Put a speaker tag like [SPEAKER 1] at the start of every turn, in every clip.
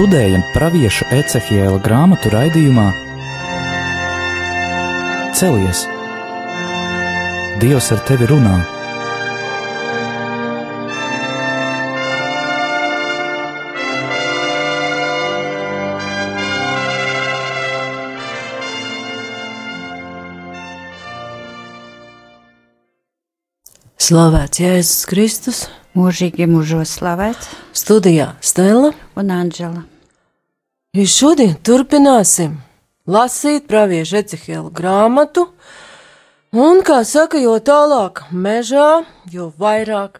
[SPEAKER 1] Studējam Pāvieša Ecehiela grāmatu raidījumā Celies! Dievs ar tevi runā!
[SPEAKER 2] Slavēts Jēzus Kristus,
[SPEAKER 3] mūžīgi mūžos slavēts,
[SPEAKER 2] studijā Stela
[SPEAKER 3] un Anģela.
[SPEAKER 2] Ja šodien turpināsim lasīt praviešu Ecehēlu grāmatu, un, kā saka, jo tālāk mežā, jo vairāk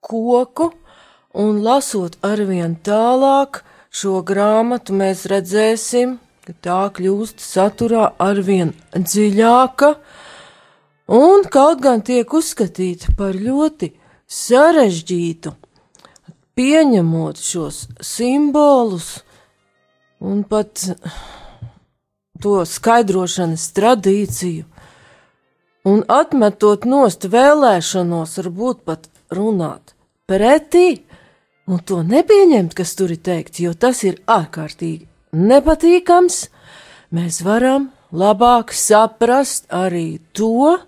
[SPEAKER 2] koku, un lasot arvien tālāk šo grāmatu, mēs redzēsim, ka tā kļūst saturā arvien dziļāka, un kaut gan tiek uzskatīta par ļoti sarežģītu, pieņemot šos simbolus un pat to skaidrošanas tradīciju, un atmetot nost vēlēšanos, varbūt pat runāt pretī, un to nepieņemt, kas tur ir teikts, jo tas ir ārkārtīgi nepatīkams, mēs varam labāk saprast arī to,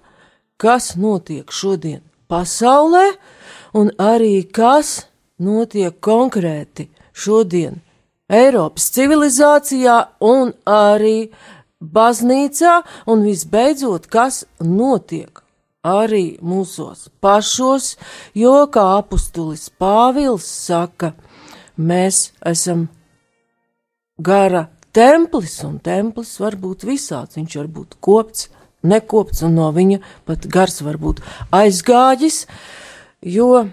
[SPEAKER 2] kas notiek šodien pasaulē, un arī kas notiek konkrēti šodien Eiropas civilizācijā un arī baznīcā, un visbeidzot, kas notiek arī mūsos pašos, jo, kā apustulis Pāvils saka, mēs esam gara templis, un templis var būt visāds, viņš var būt kopts, nekopts, un no viņa pat gars var būt aizgāģis, jo,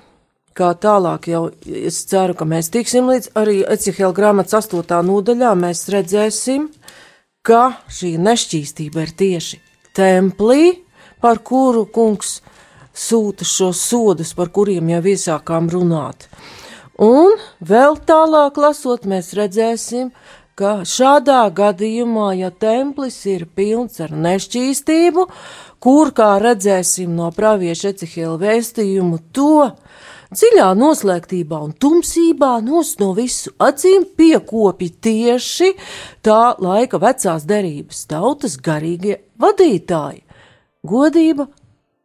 [SPEAKER 2] kā tālāk jau es ceru, ka mēs tiksim līdz arī Ecihela grāmatas astotā nodaļā, mēs redzēsim, ka šī nešķīstība ir tieši templī, par kuru kungs sūta šos sodus, par kuriem jau iesākām runāt. Un vēl tālāk lasot, mēs redzēsim, ka šādā gadījumā, ja templis ir pilns ar nešķīstību, kur, kā redzēsim no pravieša Ecihela vēstījumu, to dziļā noslēgtībā un tumsībā nos no visu acīm piekopi tieši tā laika vecās derības tautas garīgie vadītāji. Godība,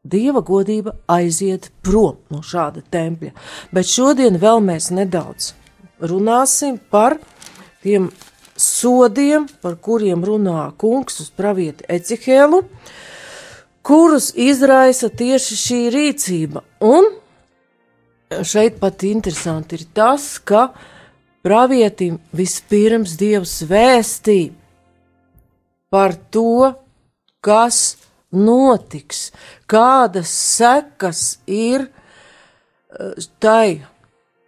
[SPEAKER 2] dieva godība aiziet prom no šāda tempļa, bet šodien vēl mēs nedaudz runāsim par tiem sodiem, par kuriem runā kungs uz pravieti Ecihēlu, kurus izraisa tieši šī rīcība. Un šeit pat interesanti ir tas, ka pravietim vispirms Dievs vēstī par to, kas notiks, kādas sekas ir tai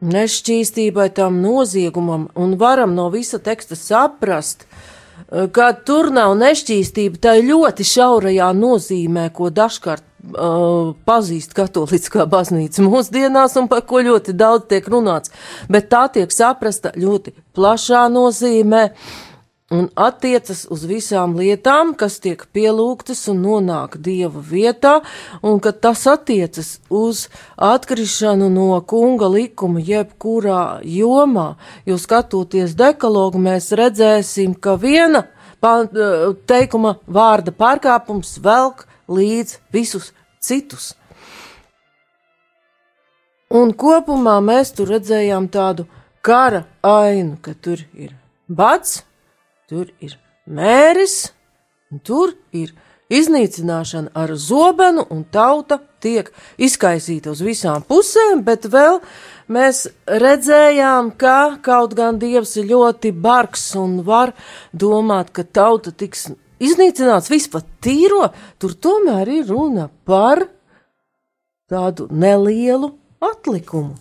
[SPEAKER 2] nešķīstībai, tam noziegumam, un varam no visa teksta saprast, ka tur nav nešķīstība tā ļoti šaurajā nozīmē, ko dažkārt uh, pazīst katoliskā baznīca mūsdienās un par ko ļoti daudz tiek runāts, bet tā tiek saprasta ļoti plašā nozīmē, un attiecas uz visām lietām, kas tiek pielūgtas un nonāk dieva vietā, un ka tas attiecas uz atkrišanu no kunga likuma jebkurā jomā, jo skatoties dekalogu, mēs redzēsim, ka viena teikuma vārda pārkāpums velk līdz visus citus. Un kopumā mēs tur redzējām tādu kara ainu, ka tur ir bats, tur ir mēris, un tur ir iznīcināšana ar zobenu, un tauta tiek izkaisīta uz visām pusēm, bet vēl mēs redzējām, ka kaut gan Dievs ir ļoti bargs un var domāt, ka tauta tiks iznīcināts vispār tīro, tur tomēr ir runa par tādu nelielu atlikumu.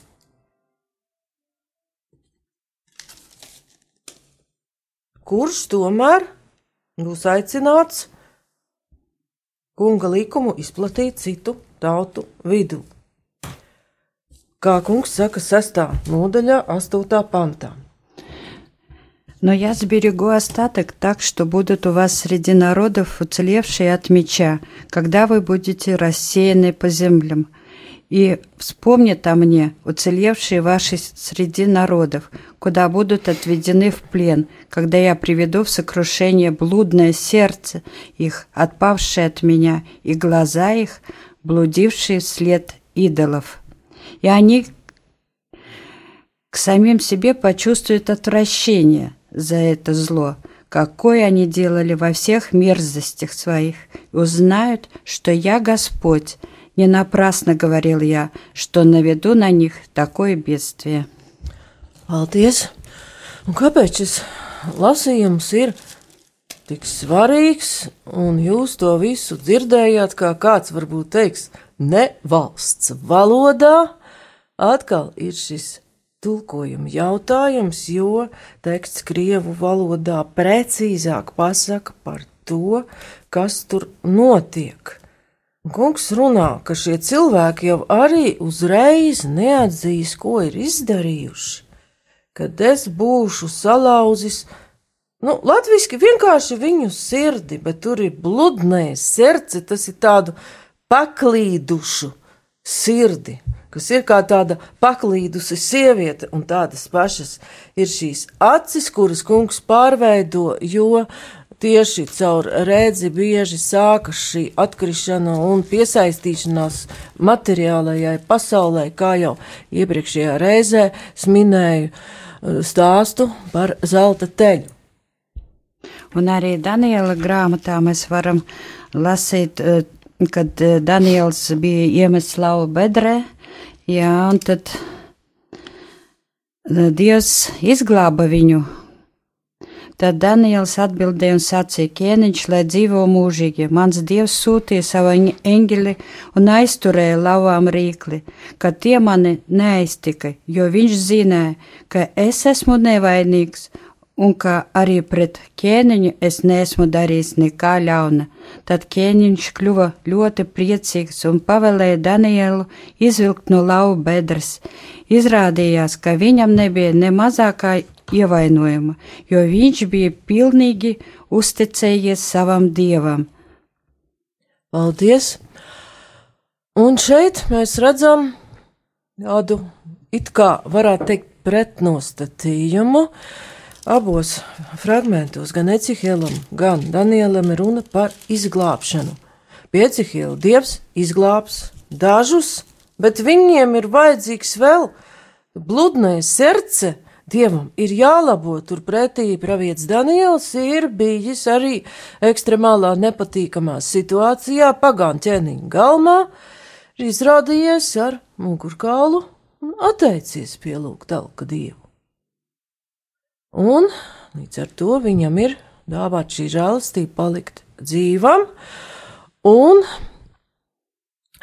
[SPEAKER 2] kurš tomēr būs aicināts kunga likumu izplatīt citu tautu vidū. Kā kungs saka, 6. nodaļā, 8. pantā.
[SPEAKER 3] Но я сберегу остаток так, что будут у вас среди народов уцелевшие от меча, когда вы будете рассеяны по землям. И вспомнят о мне уцелевшие ваши среди народов, куда будут отведены в плен, когда я приведу в сокрушение блудное сердце их, отпавшее от меня, и глаза их, блудившие вслед идолов. И они к самим себе почувствуют отвращение за это зло, какое они делали во всех мерзостях своих, и узнают, что я Господь, не напрасно говорил я, что наведу на них такое бедствие.
[SPEAKER 2] Paldies! Un kāpēc šis lasījums ir tik svarīgs, un jūs to visu dzirdējāt, kā kāds varbūt teiks, ne valsts valodā? Atkal ir tulkojuma jautājums, jo teksts Krievu valodā precīzāk pasaka par to, kas tur notiek. Kungs runā, ka šie cilvēki jau arī uzreiz neatzīs, ko ir izdarījuši, kad es būšu salauzis, nu, latviski vienkārši viņu sirdi, bet tur ir bludnējs sirds, tas ir tādu paklīdušu sirdi, kas ir kā tāda paklīdusi sieviete, un tādas pašas ir šīs acis, kuras kungs pārveido, jo uh, tieši caur redzi bieži sākas šī atkrišana un piesaistīšanās materiālajai pasaulē, kā jau iepriekšējā reizē minēju uh, stāstu par zelta teļu.
[SPEAKER 3] Un arī Daniela grāmatā mēs varam lasīt, uh, kad uh, Daniels bija iemests lauva bedrē, jā, un tad Dievs izglāba viņu. Tad Daniels atbildēja un sacīja: Ķēniņš, lai dzīvo mūžīgi, mans dievs sūtīja savu eņģeli un aizturēja lauvām rīkli, ka tie mani neaiztika, jo viņš zināja, ka es esmu nevainīgs un ka arī pret ķēniņu es neesmu darījis nekā ļauna. Tad ķēniņš kļuva ļoti priecīgs un pavēlēja Danielu izvilkt no lauva bedres. Izrādījās, ka viņam nebija ne mazākā ievainojuma, jo viņš bija pilnīgi uzticējies savam dievam.
[SPEAKER 2] Paldies! Un šeit mēs redzam tādu it kā varētu teikt pretnostatījumu. Abos fragmentos, gan Ecihēlam, gan Danielam, ir runa par izglābšanu. Pie Ecihēla dievs izglābs dažus, bet viņiem ir vajadzīgs vēl bludnais serce, Dievam ir jālabo, turpretī pravietis Daniels ir bijis arī ekstremālā nepatīkamā situācijā, pagānu ķēniņa galmā, ir izrādījies ar mugurkaulu un atteicies pielūgt talka dievu. Un līdz ar to viņam ir dāvāt šī žēlastība palikt dzīvam, un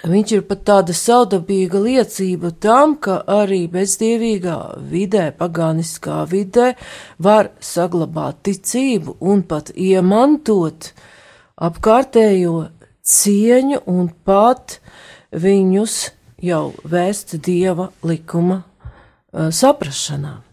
[SPEAKER 2] Viņš ir pat tāda saudabīga liecība tam, ka arī bezdievīgā vidē, pagāniskā vidē var saglabāt ticību un pat iemantot apkārtējo cieņu un pat viņus jau vēst dieva likuma uh, saprašanā.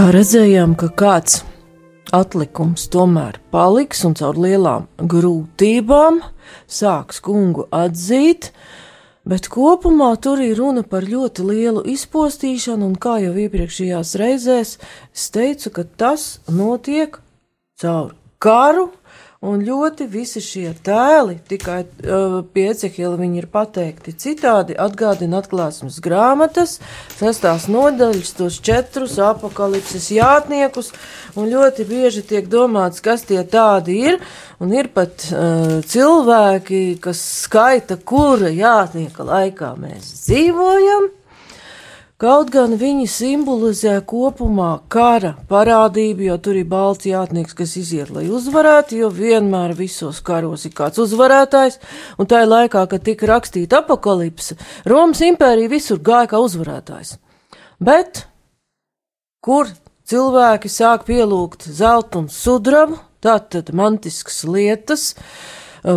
[SPEAKER 2] Kā redzējām, ka kāds atlikums tomēr paliks un caur lielām grūtībām sāks kungu atzīt, bet kopumā tur ir runa par ļoti lielu izpostīšanu, un kā jau iepriekšējās reizēs es teicu, ka tas notiek caur karu, Un ļoti visi šie tēli, tikai uh, pie Ecehila viņi ir pateikti. Citādi, atgādina atklāsmes grāmatas, sestās nodaļas, tos četrus apakalipses jātniekus, un ļoti bieži tiek domāts, kas tie tādi ir, un ir pat uh, cilvēki, kas skaita, kura jātnieka laikā mēs dzīvojam, Kaut gan viņi simbolizē kopumā kara parādību, jo tur ir balts jātnieks, kas iziet, lai uzvarētu, jo vienmēr visos karos ir kāds uzvarētājs, un tajā laikā, kad tika rakstīta apakalipse, Romas impērija visur gāja kā uzvarētājs. Bet, kur cilvēki sāk pielūgt zeltu un sudrabu, tātad mantiskas lietas,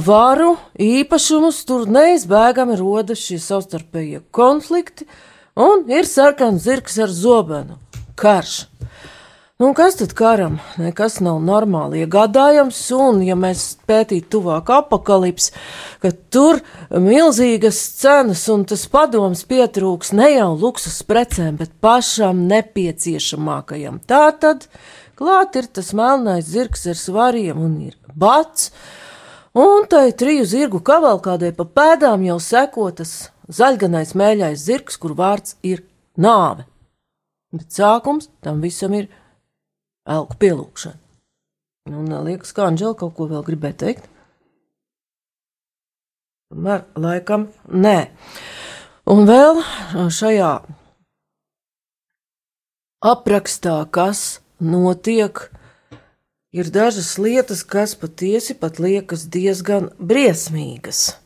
[SPEAKER 2] varu, īpašumus, tur neizbēgami rodas šie savstarpējie konflikti, un ir sarkans zirgs ar zobenu - karš. Nu, kas tad karam? Nekas nav normāli iegādājams, un, ja mēs pētītu tuvāk apakalips, ka tur milzīgas cenas un tas padoms pietrūks ne jau luksus precēm, bet pašam nepieciešamākajam. Tā tad klāt ir tas melnais zirgs ar svariem un ir bats, un tai triju zirgu kavalkādē pa pēdām jau sekotas zaļganais mēļais zirgs, kur vārds ir nāve. Bet sākums tam visam ir elku pielūgšana. Un liekas, kā Anģela kaut ko vēl gribēja teikt. Tomēr laikam nē. Un vēl šajā aprakstā, kas notiek, ir dažas lietas, kas patiesi pat liekas diezgan briesmīgas.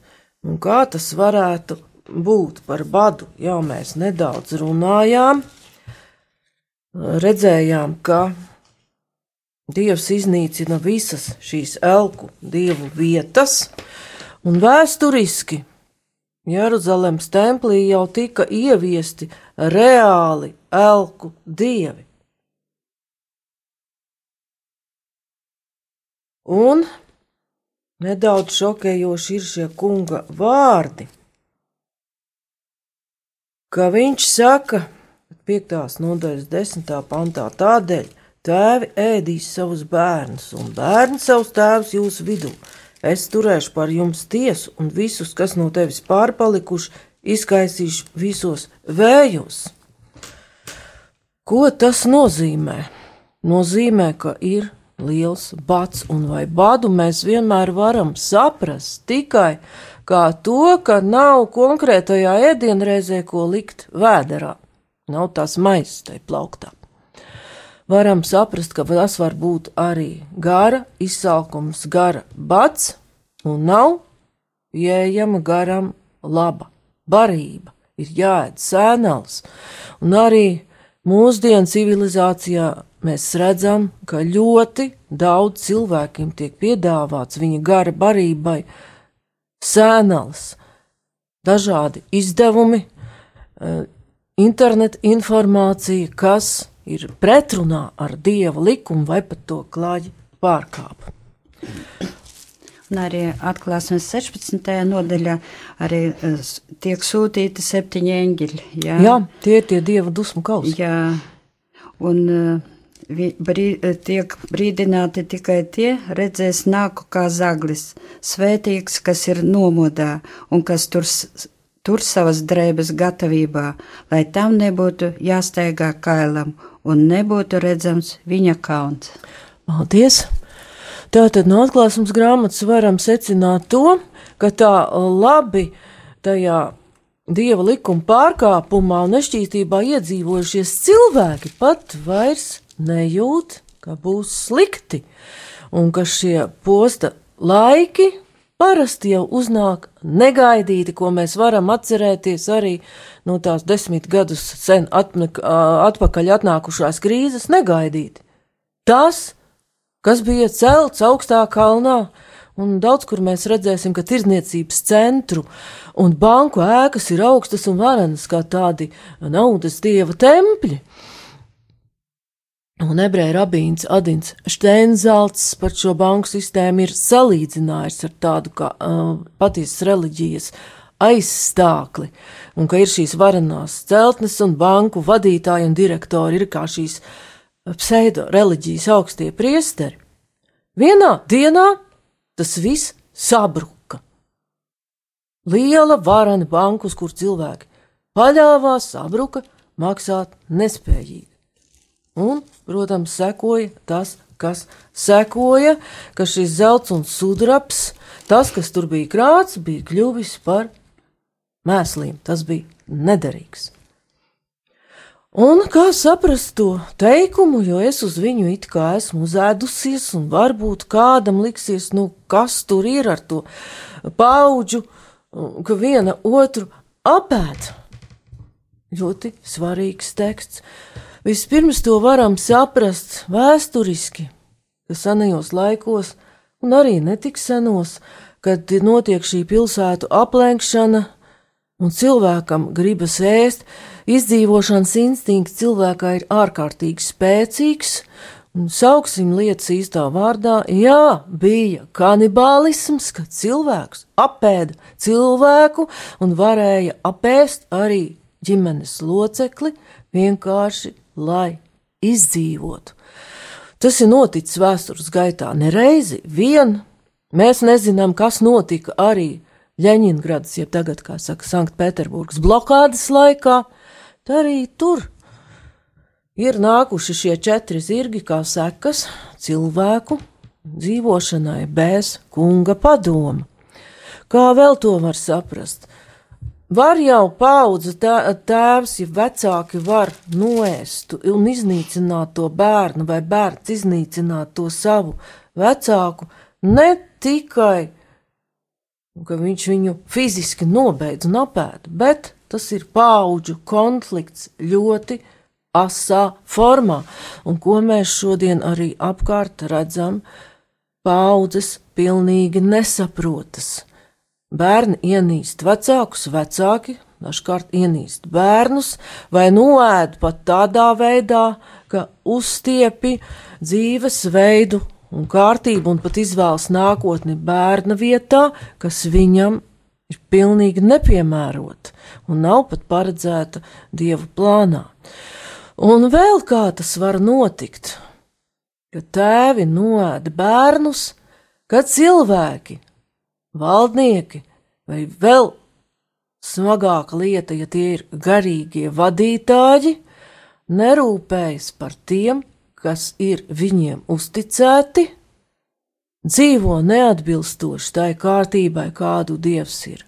[SPEAKER 2] Un kā tas varētu būt par badu, jau mēs nedaudz runājām. Redzējām, ka Dievs iznīcina visas šīs elku dievu vietas, un vēsturiski Jeruzalemes templī jau tika ieviesti reāli elku dievi. Un nedaudz šokējoši ir šie kunga vārdi ka viņš saka, 5. nodaļas 10. pantā, tādēļ tēvi ēdīs savus bērnus, un bērni savus tēvus jūsu vidū. Es turēšu par jums tiesu, un visus, kas no tevis pārpalikuši, izkaisīšu visos vējos. Ko tas nozīmē? Nozīmē, ka ir liels bats, un vai badu mēs vienmēr varam saprast tikai kā to, ka nav konkrētajā ēdienreizē, ko likt vēderā. Nav tās maizes tai plauktā. Varam saprast, ka tas var būt arī gara izsalkums, gara bats, un nav pieejama garam laba barība. Ir jāēd sēnels, un arī mūsdienu civilizācijā mēs redzam, ka ļoti daudz cilvēkiem tiek piedāvāts viņa gara barībai, sēnals, dažādi izdevumi, eh, interneta informācija, kas ir pretrunā ar dieva likumu vai pat to klāji pārkāp.
[SPEAKER 3] Un arī atklāsmes 16. nodaļā arī eh, tiek sūtīti septiņi eņģeļi. Jā,
[SPEAKER 2] jā tie ir tie dieva dusmu kausi.
[SPEAKER 3] Jā, un uh, brī, tiek brīdināti tikai tie, redzēs nāku kā zaglis, svētīgs, kas ir nomodā un kas tur, tur savas drēbes gatavībā, lai tam nebūtu jāsteigā kailam un nebūtu redzams viņa kauns.
[SPEAKER 2] Paldies! Tātad no atklāsmes grāmatas varam secināt to, ka tā labi tajā dieva likuma pārkāpumā un nešķīstībā iedzīvojušies cilvēki pat vairs nejūt, ka būs slikti, un ka šie posta laiki parasti jau uznāk negaidīti, ko mēs varam atcerēties arī no tās desmit gadus sen atmek, atpakaļ atnākušās krīzes, negaidīti. Tas, kas bija celts augstā kalnā, un daudz kur mēs redzēsim, ka tirdzniecības centru un banku ēkas ir augstas un varenas kā tādi naudas dieva tempļi. Un ebreju rabīns Adins Steinzelts par šo banku sistēmu ir salīdzinājis ar tādu kā uh, patiesas reliģijas aizstākli, un ka ir šīs varenās celtnes un banku vadītāji un direktori ir kā šīs pseido reliģijas augstie priesteri. Vienā dienā tas viss sabruka. Liela varena bankus, kur cilvēki paļāvās, sabruka, maksāt nespējīgi. Un, protams, sekoja tas, kas sekoja, ka šis zelts un sudrabs, tas, kas tur bija krāts, bija kļuvis par mēsliem. Tas bija nederīgs. Un kā saprast to teikumu, jo es uz viņu it kā esmu uzēdusies, un varbūt kādam liksies, nu, kas tur ir ar to paudžu, ka viena otru apēd. Ļoti svarīgs teksts. Vispirms to varam saprast vēsturiski, ka senajos laikos, un arī netik senos, kad notiek šī pilsētu aplenkšana, un cilvēkam gribas ēst, izdzīvošanas instinkts cilvēkā ir ārkārtīgi spēcīgs, un sauksim lietas īstā vārdā, jā, bija kanibālisms, kad cilvēks apēda cilvēku un varēja apēst arī ģimenes locekli vienkārši lai izdzīvotu. Tas ir noticis vēstures gaitā nereizi vien. Mēs nezinām, kas notika arī Ļeņingradas, jeb tagad, kā saka, Sanktpēterburgas blokādes laikā. Tā arī tur ir nākuši šie četri zirgi kā sekas cilvēku dzīvošanai bez kunga padoma. Kā vēl to var saprast? Var jau paudze tēvs, ja vecāki var noēst un iznīcināt to bērnu, vai bērns iznīcināt to savu vecāku, ne tikai, ka viņš viņu fiziski nobeidz un apēd, bet tas ir paudžu konflikts ļoti asā formā, un ko mēs šodien arī apkārt redzam, paudzes pilnīgi nesaprotas Bērni ienīst vecākus, vecāki dažkārt ienīst bērnus, vai noēd pat tādā veidā, ka uzstiepi dzīves veidu un kārtību un pat izvēlas nākotni bērna vietā, kas viņam ir pilnīgi nepiemērota un nav pat paredzēta dievu plānā. Un vēl kā tas var notikt, ka tēvi noēda bērnus, kad cilvēki valdnieki, vai vēl smagāka lieta, ja tie ir garīgie vadītāji, nerūpējas par tiem, kas ir viņiem uzticēti, dzīvo neatbilstoši tai kārtībai, kādu dievs ir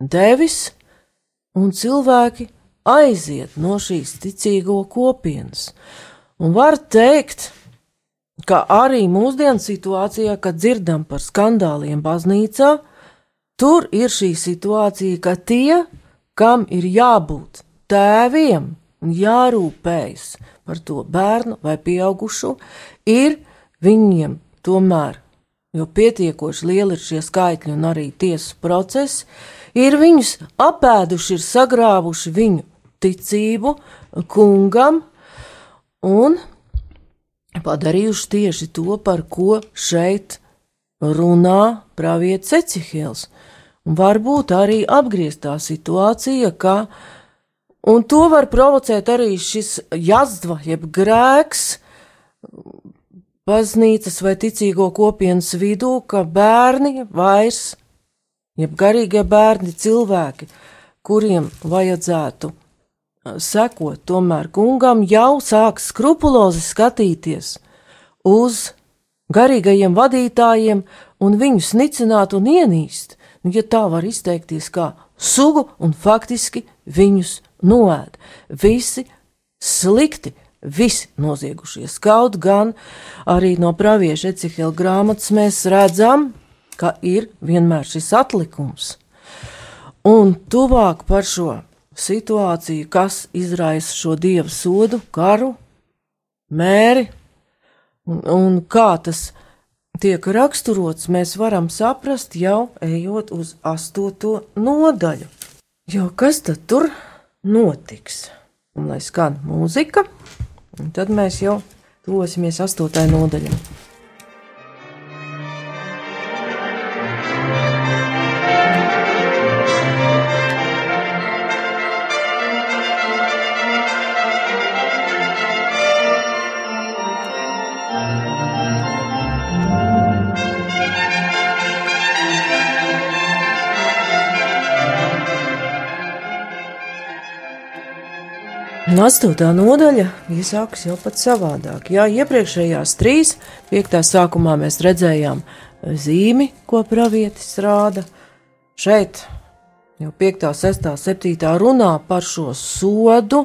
[SPEAKER 2] devis, un cilvēki aiziet no šīs ticīgo kopienas. Un var teikt, ka arī mūsdienu situācijā, kad dzirdam par skandāliem baznīcā, tur ir šī situācija, ka tie, kam ir jābūt tēviem un jārūpējas par to bērnu vai pieaugušo, ir viņiem tomēr, jo pietiekoši lieli ir šie skaitļi un arī tiesu procesi, ir viņus apēduši, ir sagrāvuši viņu ticību kungam un padarījuši tieši to, par ko šeit runā pravietis Ecihils. Un varbūt arī apgrieztā situācija, ka, un to var provocēt arī šis jazdva, jeb grēks, baznīcas vai ticīgo kopienas vidū, ka bērni vairs, jeb garīgie bērni, cilvēki, kuriem vajadzētu sekot tomēr kungam, jau sāk skrupulozi skatīties uz garīgajiem vadītājiem un viņus nicināt un ienīst, nu, ja tā var izteikties kā sugu un faktiski viņus noēd. Visi slikti, visi noziegušies. Kaut gan arī no pravieša Ecihela grāmatas mēs redzam, ka ir vienmēr šis atlikums. Un tuvāk par šo situāciju, kas izraisa šo dievu sodu, karu, mēri, un, un kā tas tiek raksturots, mēs varam saprast jau ejot uz astoto nodaļu. Jo kas tad tur notiks? Un lai skan mūzika, tad mēs jau tosimies astotai nodaļai. Astotā nodaļa iesākas jau pat savādāk. Jā, iepriekšējās trīs, piektā sākumā mēs redzējām zīmi, ko pravietis rāda. Šeit jau 5, 6, 7 runā par šo sodu,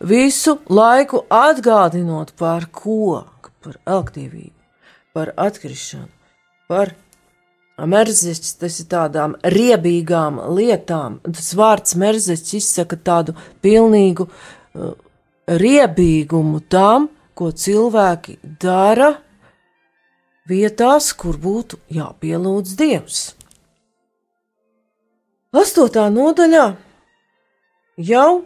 [SPEAKER 2] visu laiku atgādinot par ko, par elgtīvību, par atkrišanu, par merziņš, tas ir tādām riebīgām lietām. Tas vārds merziņš izsaka tādu pilnīgu riebīgumu tam, ko cilvēki dara vietās, kur būtu jāpielūdz Dievs. Astotā nodaļā jau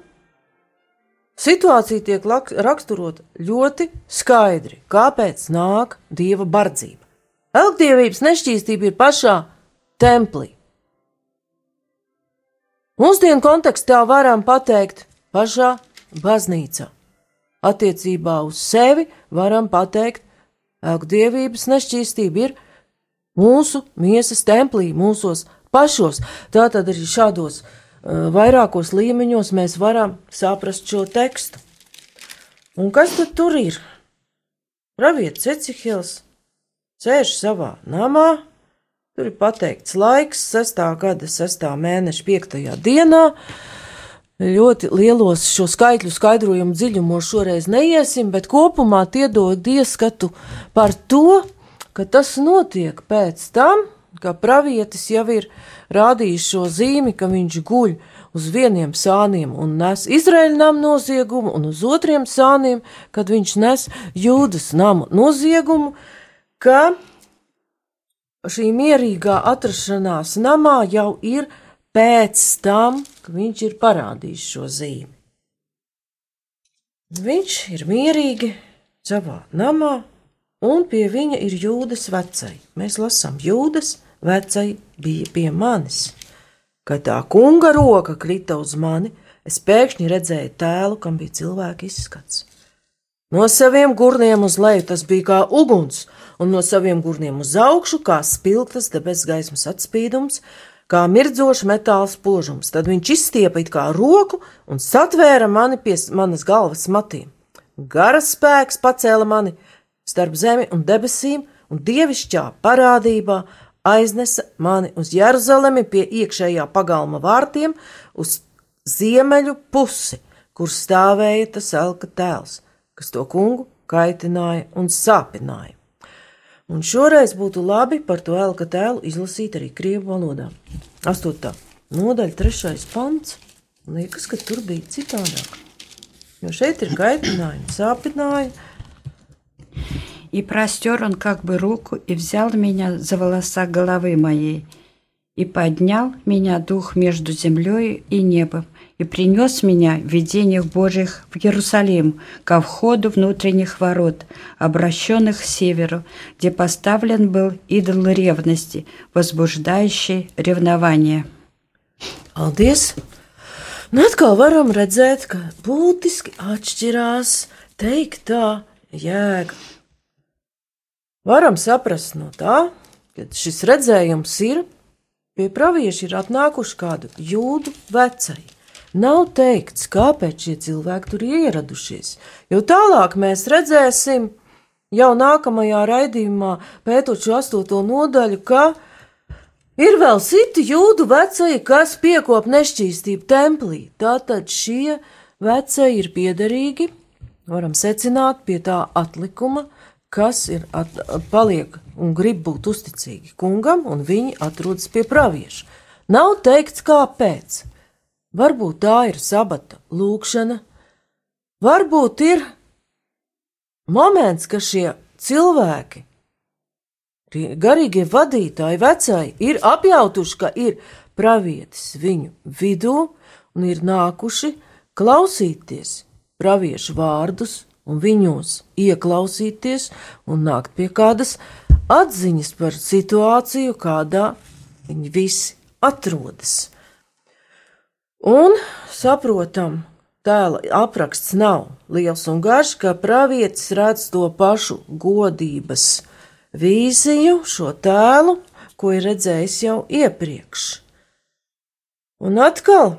[SPEAKER 2] situācija tiek raksturota ļoti skaidri, kāpēc nāk dieva bardzība. Elgdievības nešķīstība ir pašā templī. Mūsdienu kontekstā varam pateikt pašā baznīcā. Attiecībā uz sevi varam pateikt, elgdievības nešķīstība ir mūsu miesas templī, mūsos pašos. Tātad arī šādos uh, vairākos līmeņos mēs varam saprast šo tekstu. Un kas tad tur ir? Pravietis Ecihils sēž savā namā, tur ir pateikts laiks, 6. gada 6. mēneša 5. dienā. Ļoti lielos šo skaitļu skaidrojumu dziļumos šoreiz neiesim, bet kopumā tie dod ieskatu par to, ka tas notiek pēc tam, ka pravietis jau ir rādījis šo zīmi, ka viņš guļ uz vieniem sāniem un nes Izraēļa namu noziegumu, un uz otriem sāniem, kad viņš nes Jūdas namu noziegumu, ka šī mierīgā atrašanās namā jau ir pēc tam, ka viņš ir parādījis šo zīmi. Viņš ir mierīgi savā namā, un pie viņa ir jūdas vecai. Mēs lasām, jūdas vecai bija pie manis. Kad tā kunga roka krita uz mani, es pēkšņi redzēju tēlu, kam bija cilvēka izskats. No saviem gurniem uz leju tas bija kā uguns, un no saviem gurniem uz augšu kā spilgtas debes gaismas atspīdums, kā mirdzošs metāla spožums. Tad viņš izstiepa it kā roku un satvēra mani pie manas galvas matiem. Garas spēks pacēla mani starp zemi un debesīm, un dievišķā parādībā aiznesa mani uz Jeruzalemi pie iekšējā pagalma vārtiem, uz ziemeļu pusi, kur stāvēja tas elka tēls, kas to kungu kaitināja un sāpināja. Un šoreiz būtu labi par to elka tēlu izlasīt arī krievu valodā. Astotā nodaļa, trešais pants. Liekas, ka tur bija citādāk. Jo šeit ir kaitinājumi, sāpinājumi
[SPEAKER 3] и простер он как бы руку и взял меня за волоса головы моей, и поднял меня дух между землей и небом, и принес меня в видениях Божьих в Иерусалим, ко входу внутренних ворот, обращенных к северу, где поставлен был идол ревности, возбуждающий ревнование.
[SPEAKER 2] Paldies! Nu, atkal varam redzēt, ka būtiski atšķirās teiktā jēga Varam saprast no tā, ka šis redzējums ir, pie pravieša ir atnākuši kādu jūdu vecai. Nav teikts, kāpēc šie cilvēki tur ieradušies, jo tālāk mēs redzēsim jau nākamajā raidījumā, pētot šo astoto nodaļu, ka ir vēl citi jūdu vecai, kas piekop nešķīstību templī. Tātad šie vecai ir piederīgi, varam secināt pie tā atlikuma, kas ir at, paliek un grib būt uzticīgi kungam, un viņi atrodas pie pravieša. Nav teikts, kāpēc. Varbūt tā ir sabata lūkšana, varbūt ir moments, ka šie cilvēki, garīgie vadītāji, vecāji, ir apjautuši, ka ir pravietis viņu vidū un ir nākuši klausīties praviešu vārdus un viņos ieklausīties un nākt pie kādas atziņas par situāciju, kādā viņi visi atrodas. Un saprotam, tēla apraksts nav liels un garš, ka pravietis redz to pašu godības vīziju, šo tēlu, ko ir redzējis jau iepriekš. Un atkal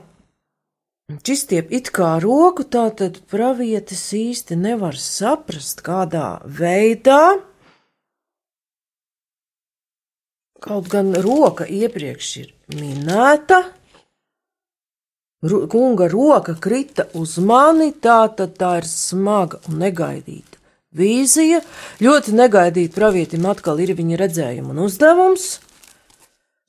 [SPEAKER 2] Čistiep it kā roku, tā tad pravietis īsti nevar saprast, kādā veidā. Kaut gan roka iepriekš ir minēta, kunga roka krita uz mani, tā tad tā ir smaga un negaidīta. Vīzija ļoti negaidīta pravietim atkal ir viņa redzējuma un uzdevums.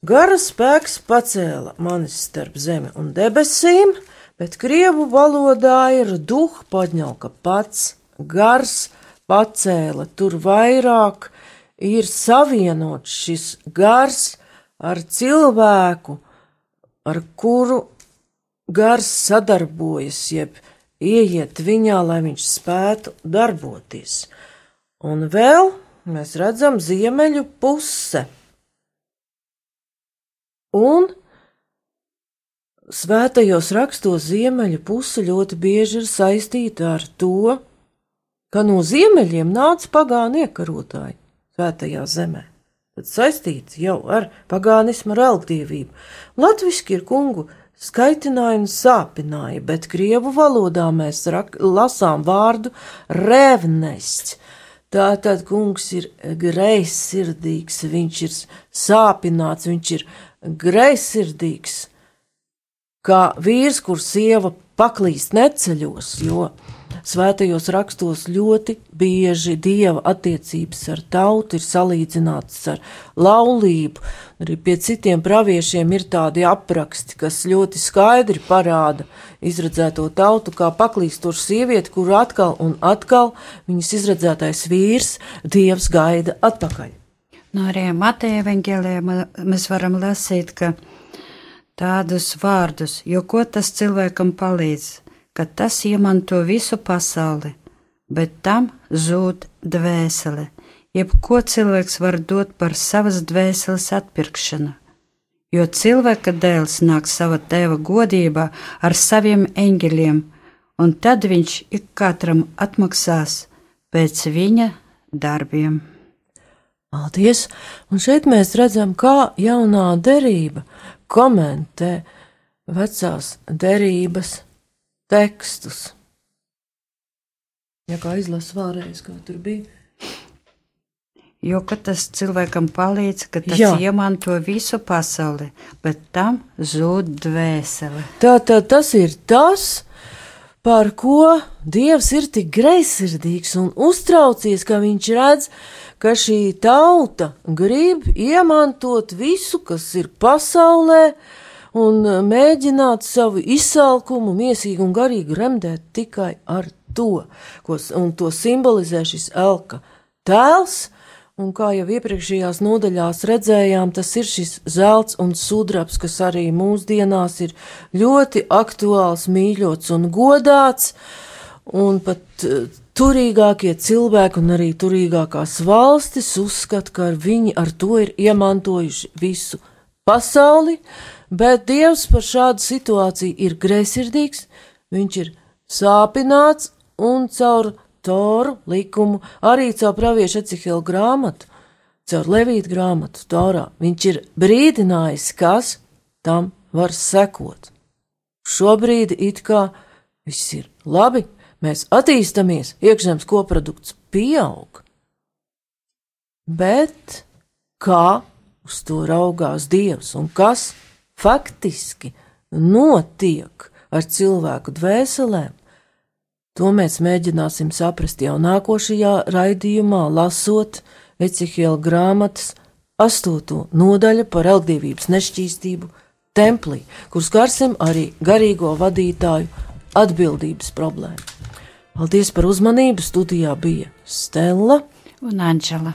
[SPEAKER 2] Gara spēks pacēla manis starp zemi un debesīm, bet krievu valodā ir duh paņauka pats, gars pacēla, tur vairāk ir savienots šis gars ar cilvēku, ar kuru gars sadarbojas, jeb ieiet viņā, lai viņš spētu darboties. Un vēl mēs redzam ziemeļu puse. Un svētajos rakstos ziemeļu puse ļoti bieži ir saistīta ar to, ka no ziemeļiem nāca pagāni iekarotāji svētajā zemē. Tad saistīts jau ar pagānismu, ar elgdievību. Latviski ir kungu skaitinājumi sāpināja, bet krievu valodā mēs rak, lasām vārdu revnests. Tātad kungs ir greizsirdīgs, viņš ir sāpināts, viņš ir greizsirdīgs, kā vīrs, kur sieva paklīst neceļos, jo svētajos rakstos ļoti bieži dieva attiecības ar tautu ir salīdzināts ar laulību. Arī pie citiem praviešiem ir tādi apraksti, kas ļoti skaidri parāda izredzēto tautu kā paklīstošu sievieti, kuru atkal un atkal viņas izredzētais vīrs dievs gaida atpakaļ.
[SPEAKER 3] No arī Mateja evanģēlijā ma- mēs varam lasīt, ka tādus vārdus, jo ko tas cilvēkam palīdz, ka tas iemanto visu pasauli, bet tam zūd dvēsele, jeb ko cilvēks var dot par savas dvēseles atpirkšanu. Jo cilvēka dēls nāk sava tēva godībā ar saviem eņģeļiem, un tad viņš ik katram atmaksās pēc viņa darbiem.
[SPEAKER 2] Paldies! Un šeit mēs redzam, kā jaunā derība komentē vecās derības tekstus. Ja kā izlasa vēlreiz, kā tur bija.
[SPEAKER 3] Jo ka tas cilvēkam palīdz, ka tas
[SPEAKER 2] Jā.
[SPEAKER 3] Iemanto visu pasauli, bet tam zūd dvēsele.
[SPEAKER 2] Tātad tas ir tas, par ko Dievs ir tik greizsirdīgs un uztraucies, ka viņš redz, ka šī tauta grib iemantot visu, kas ir pasaulē, un mēģināt savu izsalkumu, miesīgu un garīgu remdēt tikai ar to, ko, un to simbolizē šis elka tēls. Un kā jau iepriekšējās nodaļās redzējām, tas ir šis zelts un sudrabs, kas arī mūsdienās ir ļoti aktuāls, mīļots un godāts. Un pat eh, turīgākie cilvēki un arī turīgākās valstis uzskata, ka viņi ar to ir iemantojuši visu pasauli, bet Dievs par šādu situāciju ir greizsirdīgs, viņš ir sāpināts un caur Toru likumu, arī caur praviešu Ecihela grāmatu, caur Levītu grāmatu, Torā. Viņš ir brīdinājis, kas tam var sekot. Šobrīd it kā viss ir labi, mēs attīstamies, iekšzemes koprodukts pieaug. Bet kā uz to raugās Dievs un kas faktiski notiek ar cilvēku dvēselēm? To mēs mēģināsim saprast jau nākošajā raidījumā, lasot Ecihiela grāmatas astoto nodaļu par elgdevības nešķīstību templī, kur skarsim arī garīgo vadītāju atbildības problēmu. Paldies par uzmanību! Studijā bija Stela.
[SPEAKER 3] Un Anģela.